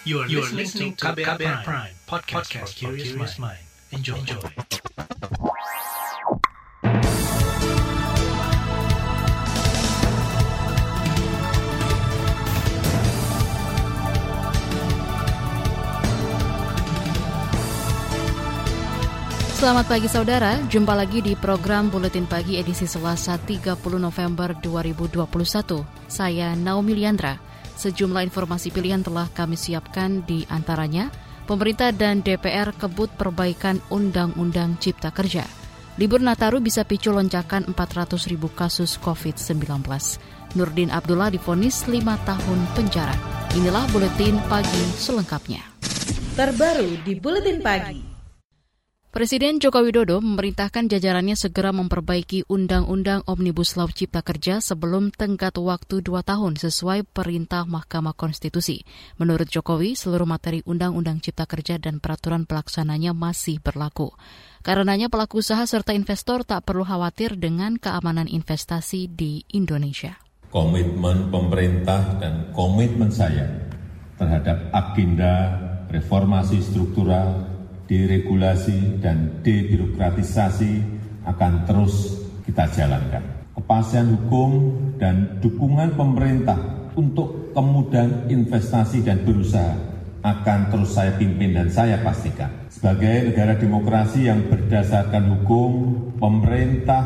You are, you are listening to KBR, KBR Prime, Prime podcast, podcast for curious mind. Enjoy. Enjoy. Selamat pagi saudara, jumpa lagi di program Buletin Pagi edisi Selasa 30 November 2021. Saya Naomi Liandra. Sejumlah informasi pilihan telah kami siapkan di antaranya, pemerintah dan DPR kebut perbaikan Undang-Undang Cipta Kerja. Libur Nataru bisa picu lonjakan 400 ribu kasus COVID-19. Nurdin Abdullah difonis 5 tahun penjara. Inilah Buletin Pagi selengkapnya. Terbaru di Buletin Pagi. Presiden Joko Widodo memerintahkan jajarannya segera memperbaiki Undang-Undang Omnibus Law Cipta Kerja sebelum tenggat waktu dua tahun sesuai perintah Mahkamah Konstitusi. Menurut Jokowi, seluruh materi Undang-Undang Cipta Kerja dan peraturan pelaksananya masih berlaku. Karenanya pelaku usaha serta investor tak perlu khawatir dengan keamanan investasi di Indonesia. Komitmen pemerintah dan komitmen saya terhadap agenda reformasi struktural deregulasi dan debirokratisasi akan terus kita jalankan. Kepastian hukum dan dukungan pemerintah untuk kemudahan investasi dan berusaha akan terus saya pimpin dan saya pastikan. Sebagai negara demokrasi yang berdasarkan hukum, pemerintah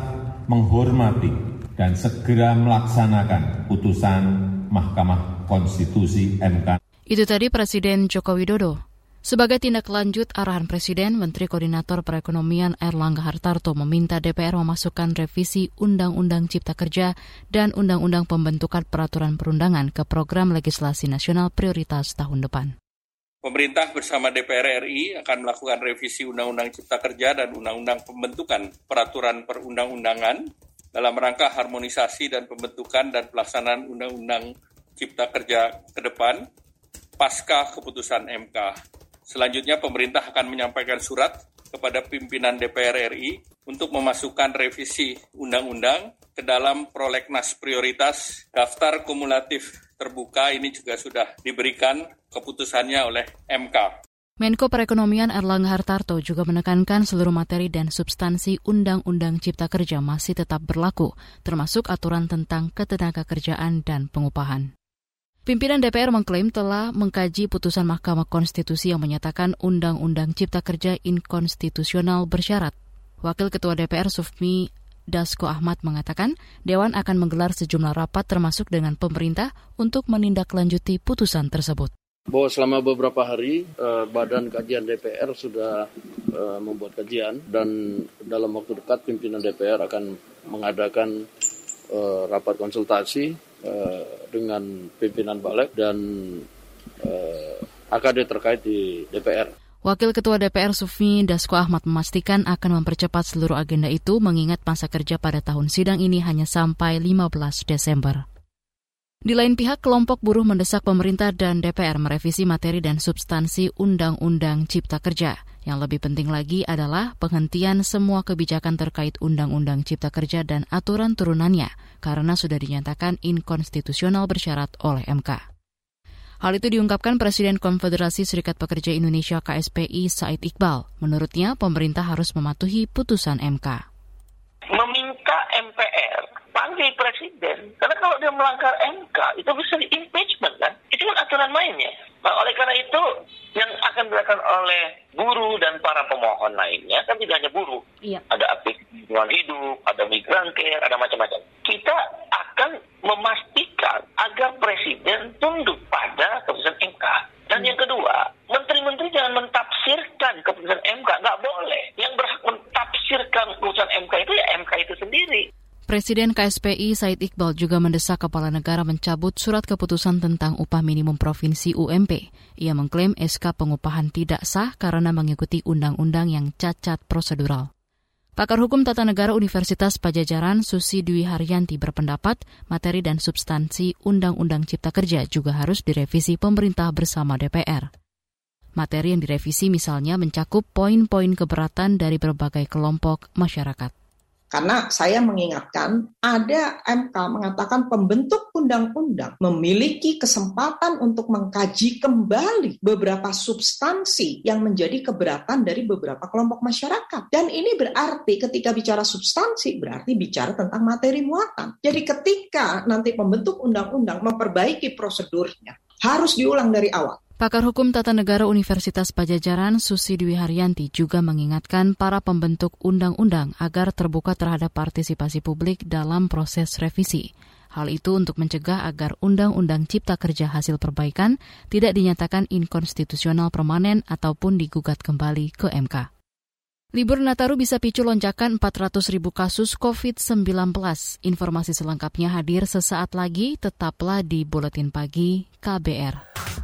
menghormati dan segera melaksanakan putusan Mahkamah Konstitusi MK. Itu tadi Presiden Joko Widodo. Sebagai tindak lanjut arahan Presiden, Menteri Koordinator Perekonomian Erlangga Hartarto meminta DPR memasukkan revisi Undang-Undang Cipta Kerja dan Undang-Undang Pembentukan Peraturan Perundangan ke program legislasi nasional prioritas tahun depan. Pemerintah bersama DPR RI akan melakukan revisi Undang-Undang Cipta Kerja dan Undang-Undang Pembentukan Peraturan Perundang-undangan dalam rangka harmonisasi dan pembentukan dan pelaksanaan Undang-Undang Cipta Kerja ke depan pasca keputusan MK. Selanjutnya pemerintah akan menyampaikan surat kepada pimpinan DPR RI untuk memasukkan revisi undang-undang ke dalam prolegnas prioritas daftar kumulatif terbuka ini juga sudah diberikan keputusannya oleh MK. Menko Perekonomian Erlangga Hartarto juga menekankan seluruh materi dan substansi Undang-Undang Cipta Kerja masih tetap berlaku, termasuk aturan tentang ketenaga kerjaan dan pengupahan. Pimpinan DPR mengklaim telah mengkaji putusan Mahkamah Konstitusi yang menyatakan Undang-Undang Cipta Kerja inkonstitusional bersyarat. Wakil Ketua DPR Sufmi Dasko Ahmad mengatakan Dewan akan menggelar sejumlah rapat termasuk dengan pemerintah untuk menindaklanjuti putusan tersebut. Bahwa selama beberapa hari eh, Badan Kajian DPR sudah eh, membuat kajian dan dalam waktu dekat pimpinan DPR akan mengadakan eh, rapat konsultasi Eh, dengan pimpinan balik dan uh, eh, AKD terkait di DPR. Wakil Ketua DPR Sufmi Dasko Ahmad memastikan akan mempercepat seluruh agenda itu mengingat masa kerja pada tahun sidang ini hanya sampai 15 Desember. Di lain pihak, kelompok buruh mendesak pemerintah dan DPR merevisi materi dan substansi Undang-Undang Cipta Kerja. Yang lebih penting lagi adalah penghentian semua kebijakan terkait Undang-Undang Cipta Kerja dan aturan turunannya, karena sudah dinyatakan inkonstitusional bersyarat oleh MK. Hal itu diungkapkan Presiden Konfederasi Serikat Pekerja Indonesia KSPI Said Iqbal. Menurutnya, pemerintah harus mematuhi putusan MK. Meminta MPR panggil presiden, karena kalau dia melanggar MK, itu bisa di impeachment kan? Itu kan aturan mainnya. Nah, oleh karena itu, yang akan dilakukan oleh buruh dan para pemohon lainnya, kan tidak hanya buruh. Iya. Ada aplik lingkungan hidup, ada migran care, ada macam-macam. Kita akan memastikan agar presiden tunduk pada keputusan MK. Dan yang kedua, menteri-menteri jangan mentafsirkan keputusan MK. Nggak boleh. Yang berhak mentafsirkan keputusan MK itu ya MK itu sendiri. Presiden KSPI Said Iqbal juga mendesak kepala negara mencabut surat keputusan tentang upah minimum provinsi UMP. Ia mengklaim SK pengupahan tidak sah karena mengikuti undang-undang yang cacat prosedural. Pakar Hukum Tata Negara Universitas Pajajaran Susi Dwi Haryanti berpendapat materi dan substansi Undang-Undang Cipta Kerja juga harus direvisi pemerintah bersama DPR. Materi yang direvisi misalnya mencakup poin-poin keberatan dari berbagai kelompok masyarakat Karena saya mengingatkan ada MK mengatakan pembentuk undang-undang memiliki kesempatan untuk mengkaji kembali beberapa substansi yang menjadi keberatan dari beberapa kelompok masyarakat. Dan ini berarti ketika bicara substansi berarti bicara tentang materi muatan. Jadi ketika nanti pembentuk undang-undang memperbaiki prosedurnya harus diulang dari awal. Pakar Hukum Tata Negara Universitas Pajajaran Susi Dwi Haryanti juga mengingatkan para pembentuk undang-undang agar terbuka terhadap partisipasi publik dalam proses revisi. Hal itu untuk mencegah agar Undang-Undang Cipta Kerja hasil perbaikan tidak dinyatakan inkonstitusional permanen ataupun digugat kembali ke MK. Libur Nataru bisa picu lonjakan 400 ribu kasus COVID-19. Informasi selengkapnya hadir sesaat lagi, tetaplah di Buletin Pagi KBR.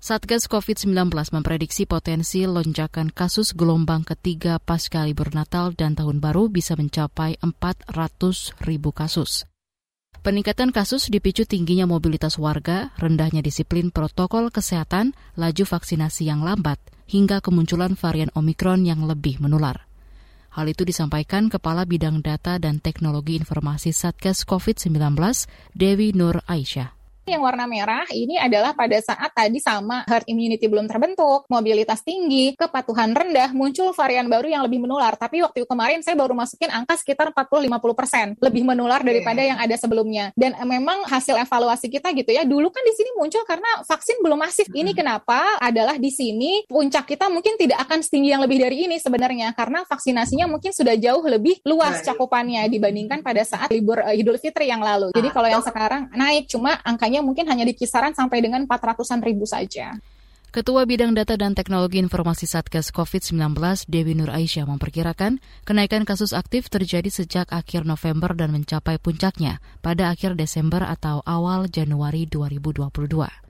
Satgas COVID-19 memprediksi potensi lonjakan kasus gelombang ketiga pasca libur Natal dan Tahun Baru bisa mencapai 400 ribu kasus. Peningkatan kasus dipicu tingginya mobilitas warga, rendahnya disiplin protokol kesehatan, laju vaksinasi yang lambat, hingga kemunculan varian Omikron yang lebih menular. Hal itu disampaikan Kepala Bidang Data dan Teknologi Informasi Satgas COVID-19, Dewi Nur Aisyah yang warna merah ini adalah pada saat tadi sama herd immunity belum terbentuk, mobilitas tinggi, kepatuhan rendah, muncul varian baru yang lebih menular. Tapi waktu kemarin saya baru masukin angka sekitar 40-50% lebih menular daripada yang ada sebelumnya. Dan memang hasil evaluasi kita gitu ya, dulu kan di sini muncul karena vaksin belum masif. Ini kenapa adalah di sini puncak kita mungkin tidak akan setinggi yang lebih dari ini sebenarnya karena vaksinasinya mungkin sudah jauh lebih luas cakupannya dibandingkan pada saat libur uh, Idul Fitri yang lalu. Jadi kalau yang sekarang naik cuma angkanya mungkin hanya di kisaran sampai dengan 400-an ribu saja. Ketua Bidang Data dan Teknologi Informasi Satgas COVID-19 Dewi Nur Aisyah memperkirakan kenaikan kasus aktif terjadi sejak akhir November dan mencapai puncaknya pada akhir Desember atau awal Januari 2022.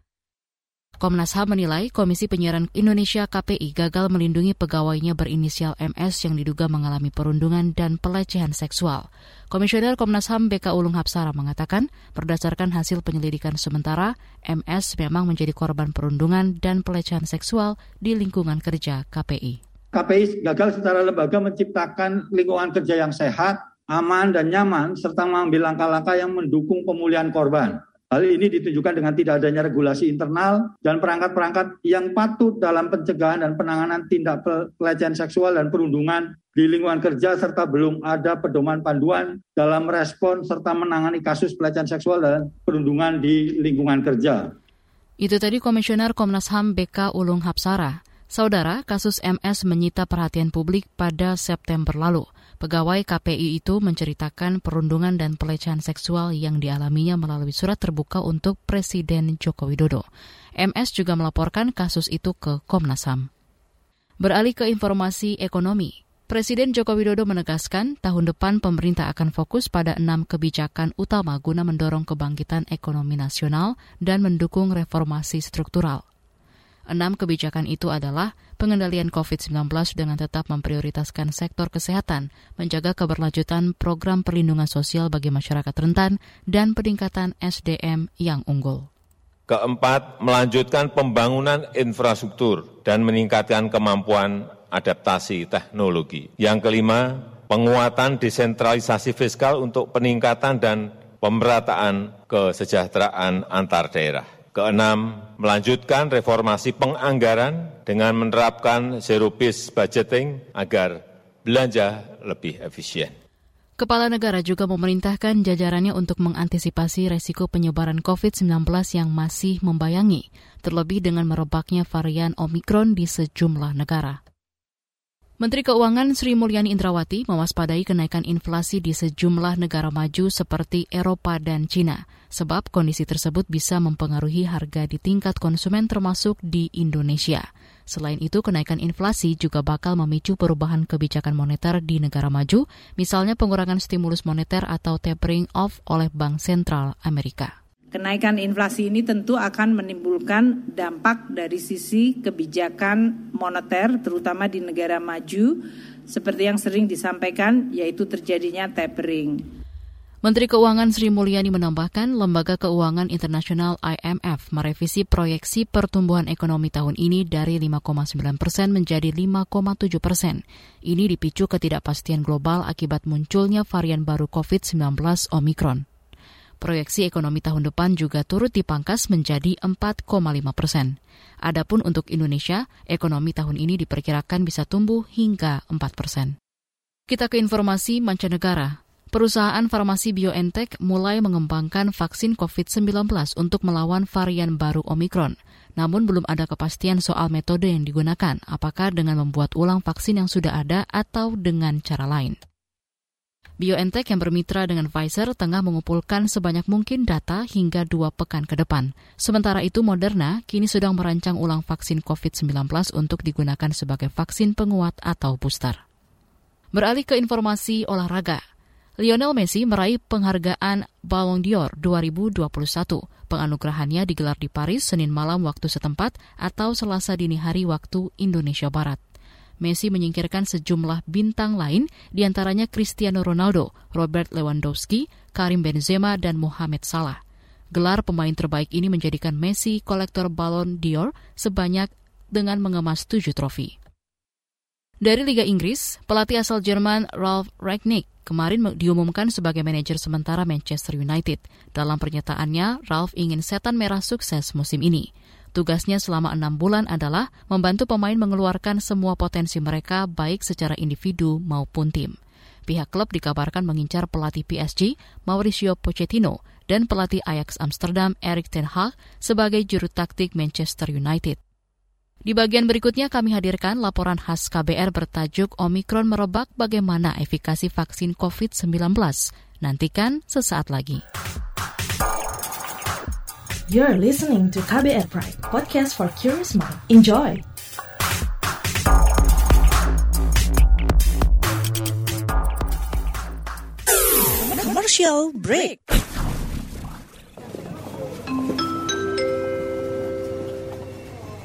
Komnas HAM menilai Komisi Penyiaran Indonesia KPI gagal melindungi pegawainya berinisial MS yang diduga mengalami perundungan dan pelecehan seksual. Komisioner Komnas HAM BK Ulung Hapsara mengatakan, berdasarkan hasil penyelidikan sementara, MS memang menjadi korban perundungan dan pelecehan seksual di lingkungan kerja KPI. KPI gagal secara lembaga menciptakan lingkungan kerja yang sehat, aman, dan nyaman, serta mengambil langkah-langkah yang mendukung pemulihan korban. Hal ini ditunjukkan dengan tidak adanya regulasi internal dan perangkat-perangkat yang patut dalam pencegahan dan penanganan tindak pelecehan seksual dan perundungan di lingkungan kerja serta belum ada pedoman panduan dalam respon serta menangani kasus pelecehan seksual dan perundungan di lingkungan kerja. Itu tadi Komisioner Komnas HAM BK Ulung Hapsara. Saudara, kasus MS menyita perhatian publik pada September lalu. Pegawai KPI itu menceritakan perundungan dan pelecehan seksual yang dialaminya melalui surat terbuka untuk Presiden Joko Widodo. MS juga melaporkan kasus itu ke Komnas HAM. Beralih ke informasi ekonomi, Presiden Joko Widodo menegaskan tahun depan pemerintah akan fokus pada enam kebijakan utama guna mendorong kebangkitan ekonomi nasional dan mendukung reformasi struktural. Enam kebijakan itu adalah pengendalian COVID-19 dengan tetap memprioritaskan sektor kesehatan, menjaga keberlanjutan program perlindungan sosial bagi masyarakat rentan, dan peningkatan SDM yang unggul. Keempat, melanjutkan pembangunan infrastruktur dan meningkatkan kemampuan adaptasi teknologi. Yang kelima, penguatan desentralisasi fiskal untuk peningkatan dan pemerataan kesejahteraan antar daerah. Keenam, melanjutkan reformasi penganggaran dengan menerapkan zero based budgeting agar belanja lebih efisien. Kepala negara juga memerintahkan jajarannya untuk mengantisipasi resiko penyebaran COVID-19 yang masih membayangi, terlebih dengan merebaknya varian Omikron di sejumlah negara. Menteri Keuangan Sri Mulyani Indrawati mewaspadai kenaikan inflasi di sejumlah negara maju seperti Eropa dan Cina, sebab kondisi tersebut bisa mempengaruhi harga di tingkat konsumen termasuk di Indonesia. Selain itu, kenaikan inflasi juga bakal memicu perubahan kebijakan moneter di negara maju, misalnya pengurangan stimulus moneter atau tapering off oleh Bank Sentral Amerika. Kenaikan inflasi ini tentu akan menimbulkan dampak dari sisi kebijakan moneter, terutama di negara maju, seperti yang sering disampaikan, yaitu terjadinya tapering. Menteri Keuangan Sri Mulyani menambahkan Lembaga Keuangan Internasional IMF merevisi proyeksi pertumbuhan ekonomi tahun ini dari 5,9 persen menjadi 5,7 persen. Ini dipicu ketidakpastian global akibat munculnya varian baru COVID-19 Omikron. Proyeksi ekonomi tahun depan juga turut dipangkas menjadi 4,5 persen. Adapun untuk Indonesia, ekonomi tahun ini diperkirakan bisa tumbuh hingga 4 persen. Kita ke informasi mancanegara. Perusahaan farmasi BioNTech mulai mengembangkan vaksin COVID-19 untuk melawan varian baru Omikron. Namun belum ada kepastian soal metode yang digunakan, apakah dengan membuat ulang vaksin yang sudah ada atau dengan cara lain. BioNTech yang bermitra dengan Pfizer tengah mengumpulkan sebanyak mungkin data hingga dua pekan ke depan. Sementara itu Moderna kini sedang merancang ulang vaksin COVID-19 untuk digunakan sebagai vaksin penguat atau booster. Beralih ke informasi olahraga. Lionel Messi meraih penghargaan Ballon d'Or 2021. Penganugerahannya digelar di Paris Senin malam waktu setempat atau Selasa dini hari waktu Indonesia Barat. Messi menyingkirkan sejumlah bintang lain, di antaranya Cristiano Ronaldo, Robert Lewandowski, Karim Benzema, dan Mohamed Salah. Gelar pemain terbaik ini menjadikan Messi kolektor Ballon d'Or sebanyak dengan mengemas tujuh trofi. Dari Liga Inggris, pelatih asal Jerman Ralf Ragnick kemarin diumumkan sebagai manajer sementara Manchester United. Dalam pernyataannya, Ralf ingin setan merah sukses musim ini. Tugasnya selama enam bulan adalah membantu pemain mengeluarkan semua potensi mereka baik secara individu maupun tim. Pihak klub dikabarkan mengincar pelatih PSG Mauricio Pochettino dan pelatih Ajax Amsterdam Erik ten Hag sebagai juru taktik Manchester United. Di bagian berikutnya kami hadirkan laporan khas KBR bertajuk Omikron merebak bagaimana efikasi vaksin COVID-19. Nantikan sesaat lagi. You're listening to KBR Pride, podcast for curious mind. Enjoy! Commercial break.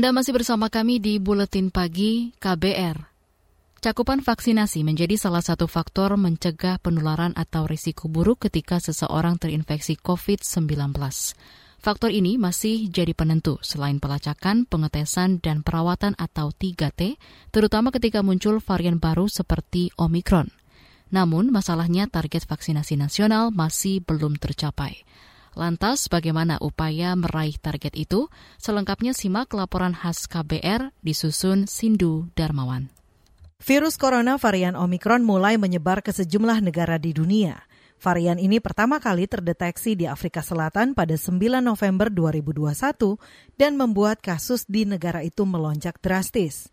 Anda masih bersama kami di Buletin Pagi KBR. Cakupan vaksinasi menjadi salah satu faktor mencegah penularan atau risiko buruk ketika seseorang terinfeksi COVID-19. Faktor ini masih jadi penentu selain pelacakan, pengetesan, dan perawatan atau 3T, terutama ketika muncul varian baru seperti Omikron. Namun, masalahnya target vaksinasi nasional masih belum tercapai. Lantas, bagaimana upaya meraih target itu? Selengkapnya simak laporan khas KBR disusun Sindu Darmawan. Virus corona varian Omikron mulai menyebar ke sejumlah negara di dunia. Varian ini pertama kali terdeteksi di Afrika Selatan pada 9 November 2021 dan membuat kasus di negara itu melonjak drastis.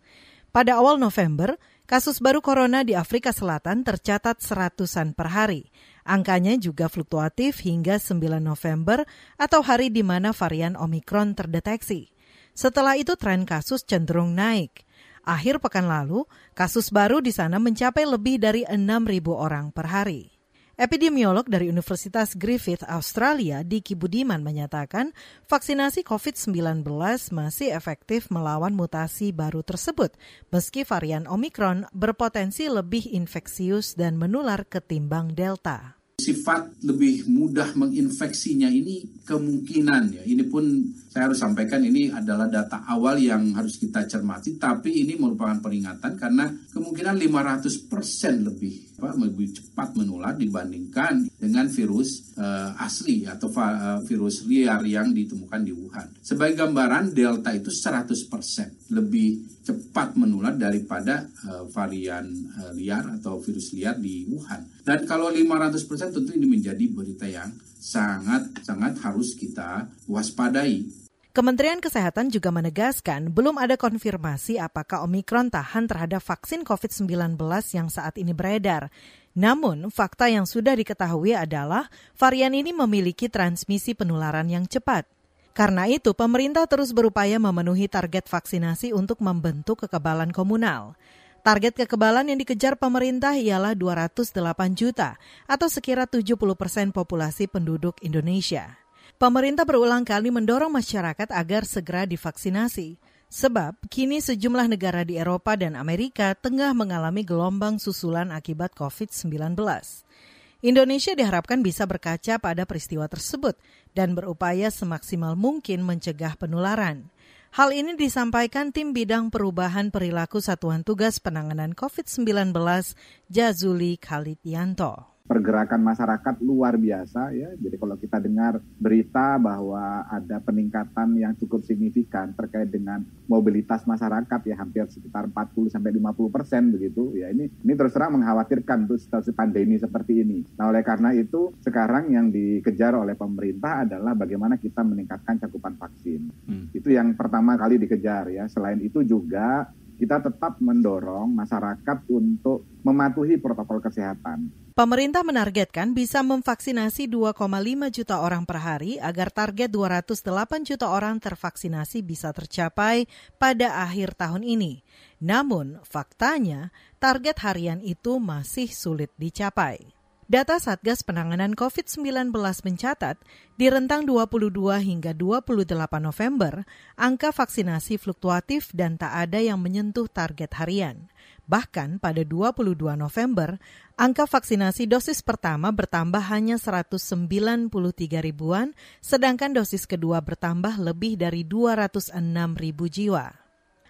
Pada awal November, kasus baru corona di Afrika Selatan tercatat seratusan per hari. Angkanya juga fluktuatif hingga 9 November atau hari di mana varian Omikron terdeteksi. Setelah itu tren kasus cenderung naik. Akhir pekan lalu, kasus baru di sana mencapai lebih dari 6.000 orang per hari. Epidemiolog dari Universitas Griffith Australia, Diki Budiman menyatakan vaksinasi COVID-19 masih efektif melawan mutasi baru tersebut, meski varian Omikron berpotensi lebih infeksius dan menular ketimbang Delta. Sifat lebih mudah menginfeksinya ini kemungkinan ya. Ini pun saya harus sampaikan ini adalah data awal yang harus kita cermati tapi ini merupakan peringatan karena kemungkinan 500% lebih lebih cepat menular dibandingkan dengan virus uh, asli atau uh, virus liar yang ditemukan di Wuhan. Sebagai gambaran delta itu 100% lebih cepat menular daripada uh, varian uh, liar atau virus liar di Wuhan. Dan kalau 500% tentu ini menjadi berita yang sangat sangat harus kita waspadai. Kementerian Kesehatan juga menegaskan belum ada konfirmasi apakah Omikron tahan terhadap vaksin COVID-19 yang saat ini beredar. Namun, fakta yang sudah diketahui adalah varian ini memiliki transmisi penularan yang cepat. Karena itu, pemerintah terus berupaya memenuhi target vaksinasi untuk membentuk kekebalan komunal. Target kekebalan yang dikejar pemerintah ialah 208 juta atau sekira 70 persen populasi penduduk Indonesia. Pemerintah berulang kali mendorong masyarakat agar segera divaksinasi. Sebab kini sejumlah negara di Eropa dan Amerika tengah mengalami gelombang susulan akibat COVID-19. Indonesia diharapkan bisa berkaca pada peristiwa tersebut dan berupaya semaksimal mungkin mencegah penularan. Hal ini disampaikan tim bidang perubahan perilaku Satuan Tugas Penanganan COVID-19 Jazuli Khalidyanto pergerakan masyarakat luar biasa ya. Jadi kalau kita dengar berita bahwa ada peningkatan yang cukup signifikan terkait dengan mobilitas masyarakat ya hampir sekitar 40 sampai 50 persen begitu ya ini ini terus terang mengkhawatirkan untuk situasi pandemi seperti ini. Nah oleh karena itu sekarang yang dikejar oleh pemerintah adalah bagaimana kita meningkatkan cakupan vaksin. Hmm. Itu yang pertama kali dikejar ya. Selain itu juga kita tetap mendorong masyarakat untuk mematuhi protokol kesehatan. Pemerintah menargetkan bisa memvaksinasi 2,5 juta orang per hari agar target 208 juta orang tervaksinasi bisa tercapai pada akhir tahun ini. Namun, faktanya target harian itu masih sulit dicapai. Data Satgas Penanganan COVID-19 mencatat, di rentang 22 hingga 28 November, angka vaksinasi fluktuatif dan tak ada yang menyentuh target harian. Bahkan pada 22 November, angka vaksinasi dosis pertama bertambah hanya 193 ribuan, sedangkan dosis kedua bertambah lebih dari 206 ribu jiwa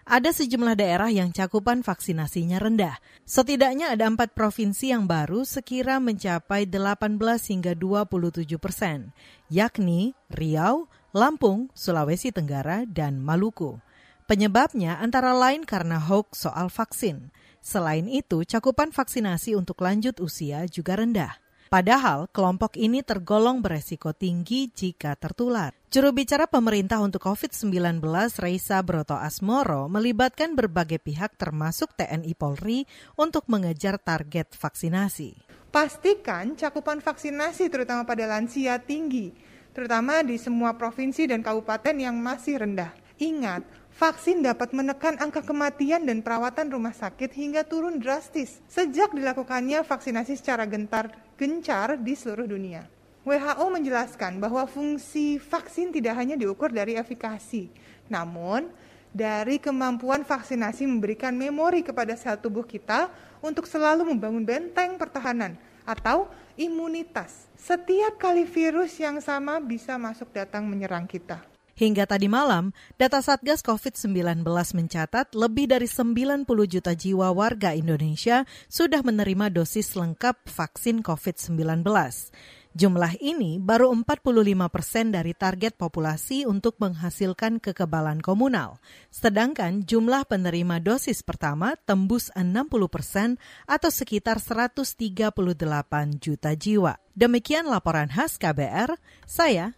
ada sejumlah daerah yang cakupan vaksinasinya rendah. Setidaknya ada empat provinsi yang baru sekira mencapai 18 hingga 27 persen, yakni Riau, Lampung, Sulawesi Tenggara, dan Maluku. Penyebabnya antara lain karena hoax soal vaksin. Selain itu, cakupan vaksinasi untuk lanjut usia juga rendah. Padahal kelompok ini tergolong beresiko tinggi jika tertular. Juru bicara pemerintah untuk COVID-19 Reisa Broto Asmoro melibatkan berbagai pihak termasuk TNI Polri untuk mengejar target vaksinasi. Pastikan cakupan vaksinasi terutama pada lansia tinggi, terutama di semua provinsi dan kabupaten yang masih rendah. Ingat, vaksin dapat menekan angka kematian dan perawatan rumah sakit hingga turun drastis sejak dilakukannya vaksinasi secara gentar gencar di seluruh dunia. WHO menjelaskan bahwa fungsi vaksin tidak hanya diukur dari efikasi, namun dari kemampuan vaksinasi memberikan memori kepada sel tubuh kita untuk selalu membangun benteng pertahanan atau imunitas. Setiap kali virus yang sama bisa masuk datang menyerang kita. Hingga tadi malam, data Satgas COVID-19 mencatat lebih dari 90 juta jiwa warga Indonesia sudah menerima dosis lengkap vaksin COVID-19. Jumlah ini baru 45 persen dari target populasi untuk menghasilkan kekebalan komunal. Sedangkan jumlah penerima dosis pertama tembus 60 persen atau sekitar 138 juta jiwa. Demikian laporan khas KBR, saya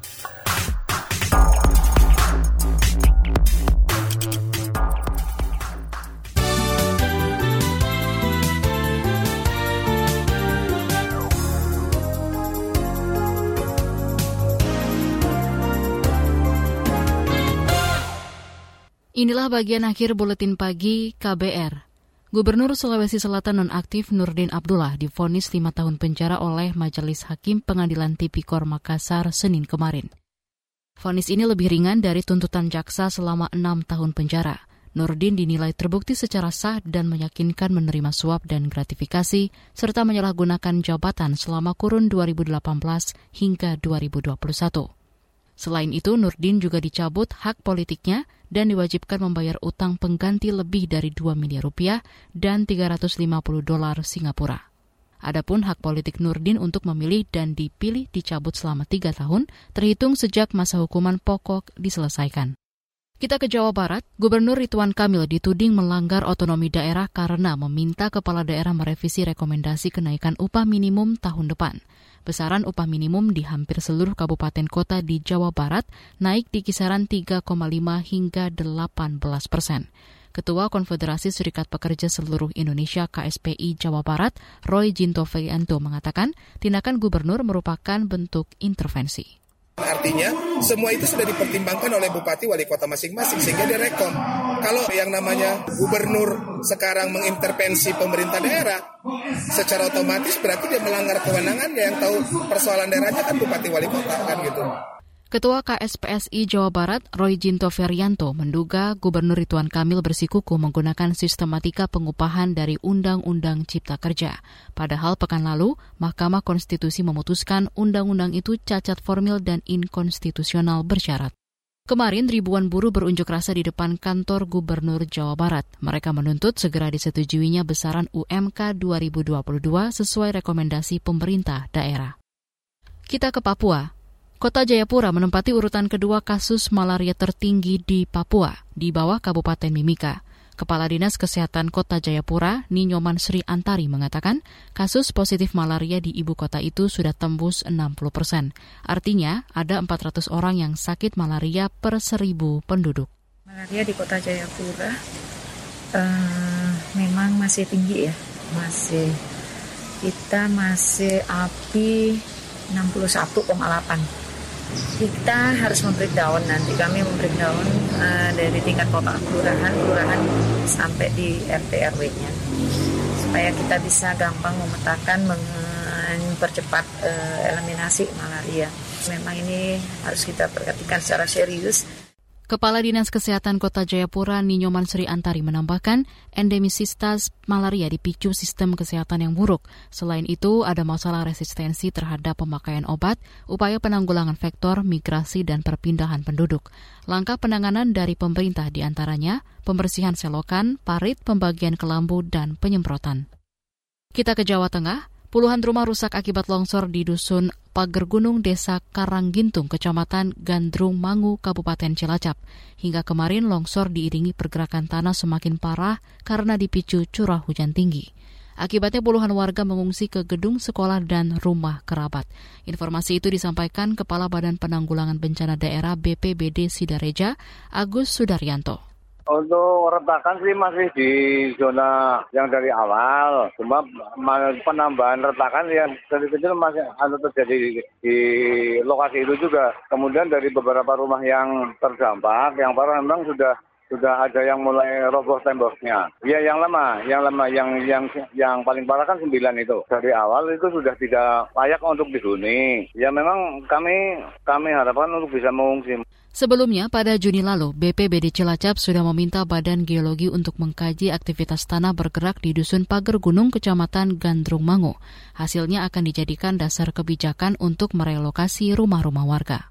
Inilah bagian akhir buletin pagi KBR. Gubernur Sulawesi Selatan nonaktif Nurdin Abdullah difonis lima tahun penjara oleh Majelis Hakim Pengadilan Tipikor Makassar Senin kemarin. Fonis ini lebih ringan dari tuntutan jaksa selama enam tahun penjara. Nurdin dinilai terbukti secara sah dan meyakinkan menerima suap dan gratifikasi, serta menyalahgunakan jabatan selama kurun 2018 hingga 2021. Selain itu, Nurdin juga dicabut hak politiknya dan diwajibkan membayar utang pengganti lebih dari 2 miliar rupiah dan 350 dolar Singapura. Adapun hak politik Nurdin untuk memilih dan dipilih dicabut selama tiga tahun, terhitung sejak masa hukuman pokok diselesaikan. Kita ke Jawa Barat, Gubernur Ridwan Kamil dituding melanggar otonomi daerah karena meminta kepala daerah merevisi rekomendasi kenaikan upah minimum tahun depan. Besaran upah minimum di hampir seluruh kabupaten kota di Jawa Barat naik di kisaran 3,5 hingga 18 persen. Ketua Konfederasi Serikat Pekerja Seluruh Indonesia KSPI Jawa Barat, Roy Jinto mengatakan tindakan gubernur merupakan bentuk intervensi. Artinya semua itu sudah dipertimbangkan oleh bupati wali kota masing-masing sehingga dia rekom. Kalau yang namanya gubernur sekarang mengintervensi pemerintah daerah, secara otomatis berarti dia melanggar kewenangannya yang tahu persoalan daerahnya kan bupati wali kota kan gitu. Ketua KSPSI Jawa Barat, Roy Jinto Ferianto, menduga Gubernur Ridwan Kamil bersikuku menggunakan sistematika pengupahan dari Undang-Undang Cipta Kerja. Padahal pekan lalu, Mahkamah Konstitusi memutuskan undang-undang itu cacat formil dan inkonstitusional bersyarat. Kemarin ribuan buruh berunjuk rasa di depan kantor Gubernur Jawa Barat. Mereka menuntut segera disetujuinya besaran UMK 2022 sesuai rekomendasi pemerintah daerah. Kita ke Papua. Kota Jayapura menempati urutan kedua kasus malaria tertinggi di Papua, di bawah Kabupaten Mimika. Kepala Dinas Kesehatan Kota Jayapura, Ninyoman Sri Antari mengatakan, kasus positif malaria di ibu kota itu sudah tembus 60 persen. Artinya, ada 400 orang yang sakit malaria per seribu penduduk. Malaria di Kota Jayapura uh, memang masih tinggi ya, masih kita masih api 61,8 kita harus membreakdown nanti. Kami membreakdown uh, dari tingkat kota kelurahan kelurahan sampai di RT RW-nya supaya kita bisa gampang memetakan mempercepat uh, eliminasi malaria. Memang ini harus kita perhatikan secara serius Kepala Dinas Kesehatan Kota Jayapura Ninyoman Sri Antari menambahkan endemisitas malaria dipicu sistem kesehatan yang buruk. Selain itu, ada masalah resistensi terhadap pemakaian obat, upaya penanggulangan vektor, migrasi, dan perpindahan penduduk. Langkah penanganan dari pemerintah di antaranya pembersihan selokan, parit, pembagian kelambu, dan penyemprotan. Kita ke Jawa Tengah. Puluhan rumah rusak akibat longsor di Dusun Pager Gunung Desa Karanggintung, Kecamatan Gandrung Mangu, Kabupaten Cilacap. Hingga kemarin longsor diiringi pergerakan tanah semakin parah karena dipicu curah hujan tinggi. Akibatnya puluhan warga mengungsi ke gedung sekolah dan rumah kerabat. Informasi itu disampaikan Kepala Badan Penanggulangan Bencana Daerah BPBD Sidareja, Agus Sudaryanto. Untuk retakan sih masih di zona yang dari awal, cuma penambahan retakan yang kecil-kecil masih ada terjadi di, lokasi itu juga. Kemudian dari beberapa rumah yang terdampak, yang parah memang sudah sudah ada yang mulai roboh temboknya. Ya yang lama, yang lama, yang yang yang paling parah kan sembilan itu. Dari awal itu sudah tidak layak untuk dihuni. Ya memang kami kami harapkan untuk bisa mengungsi. Sebelumnya, pada Juni lalu, BPBD Cilacap sudah meminta Badan Geologi untuk mengkaji aktivitas tanah bergerak di Dusun Pager Gunung, Kecamatan Gandrung Mangu. Hasilnya akan dijadikan dasar kebijakan untuk merelokasi rumah-rumah warga.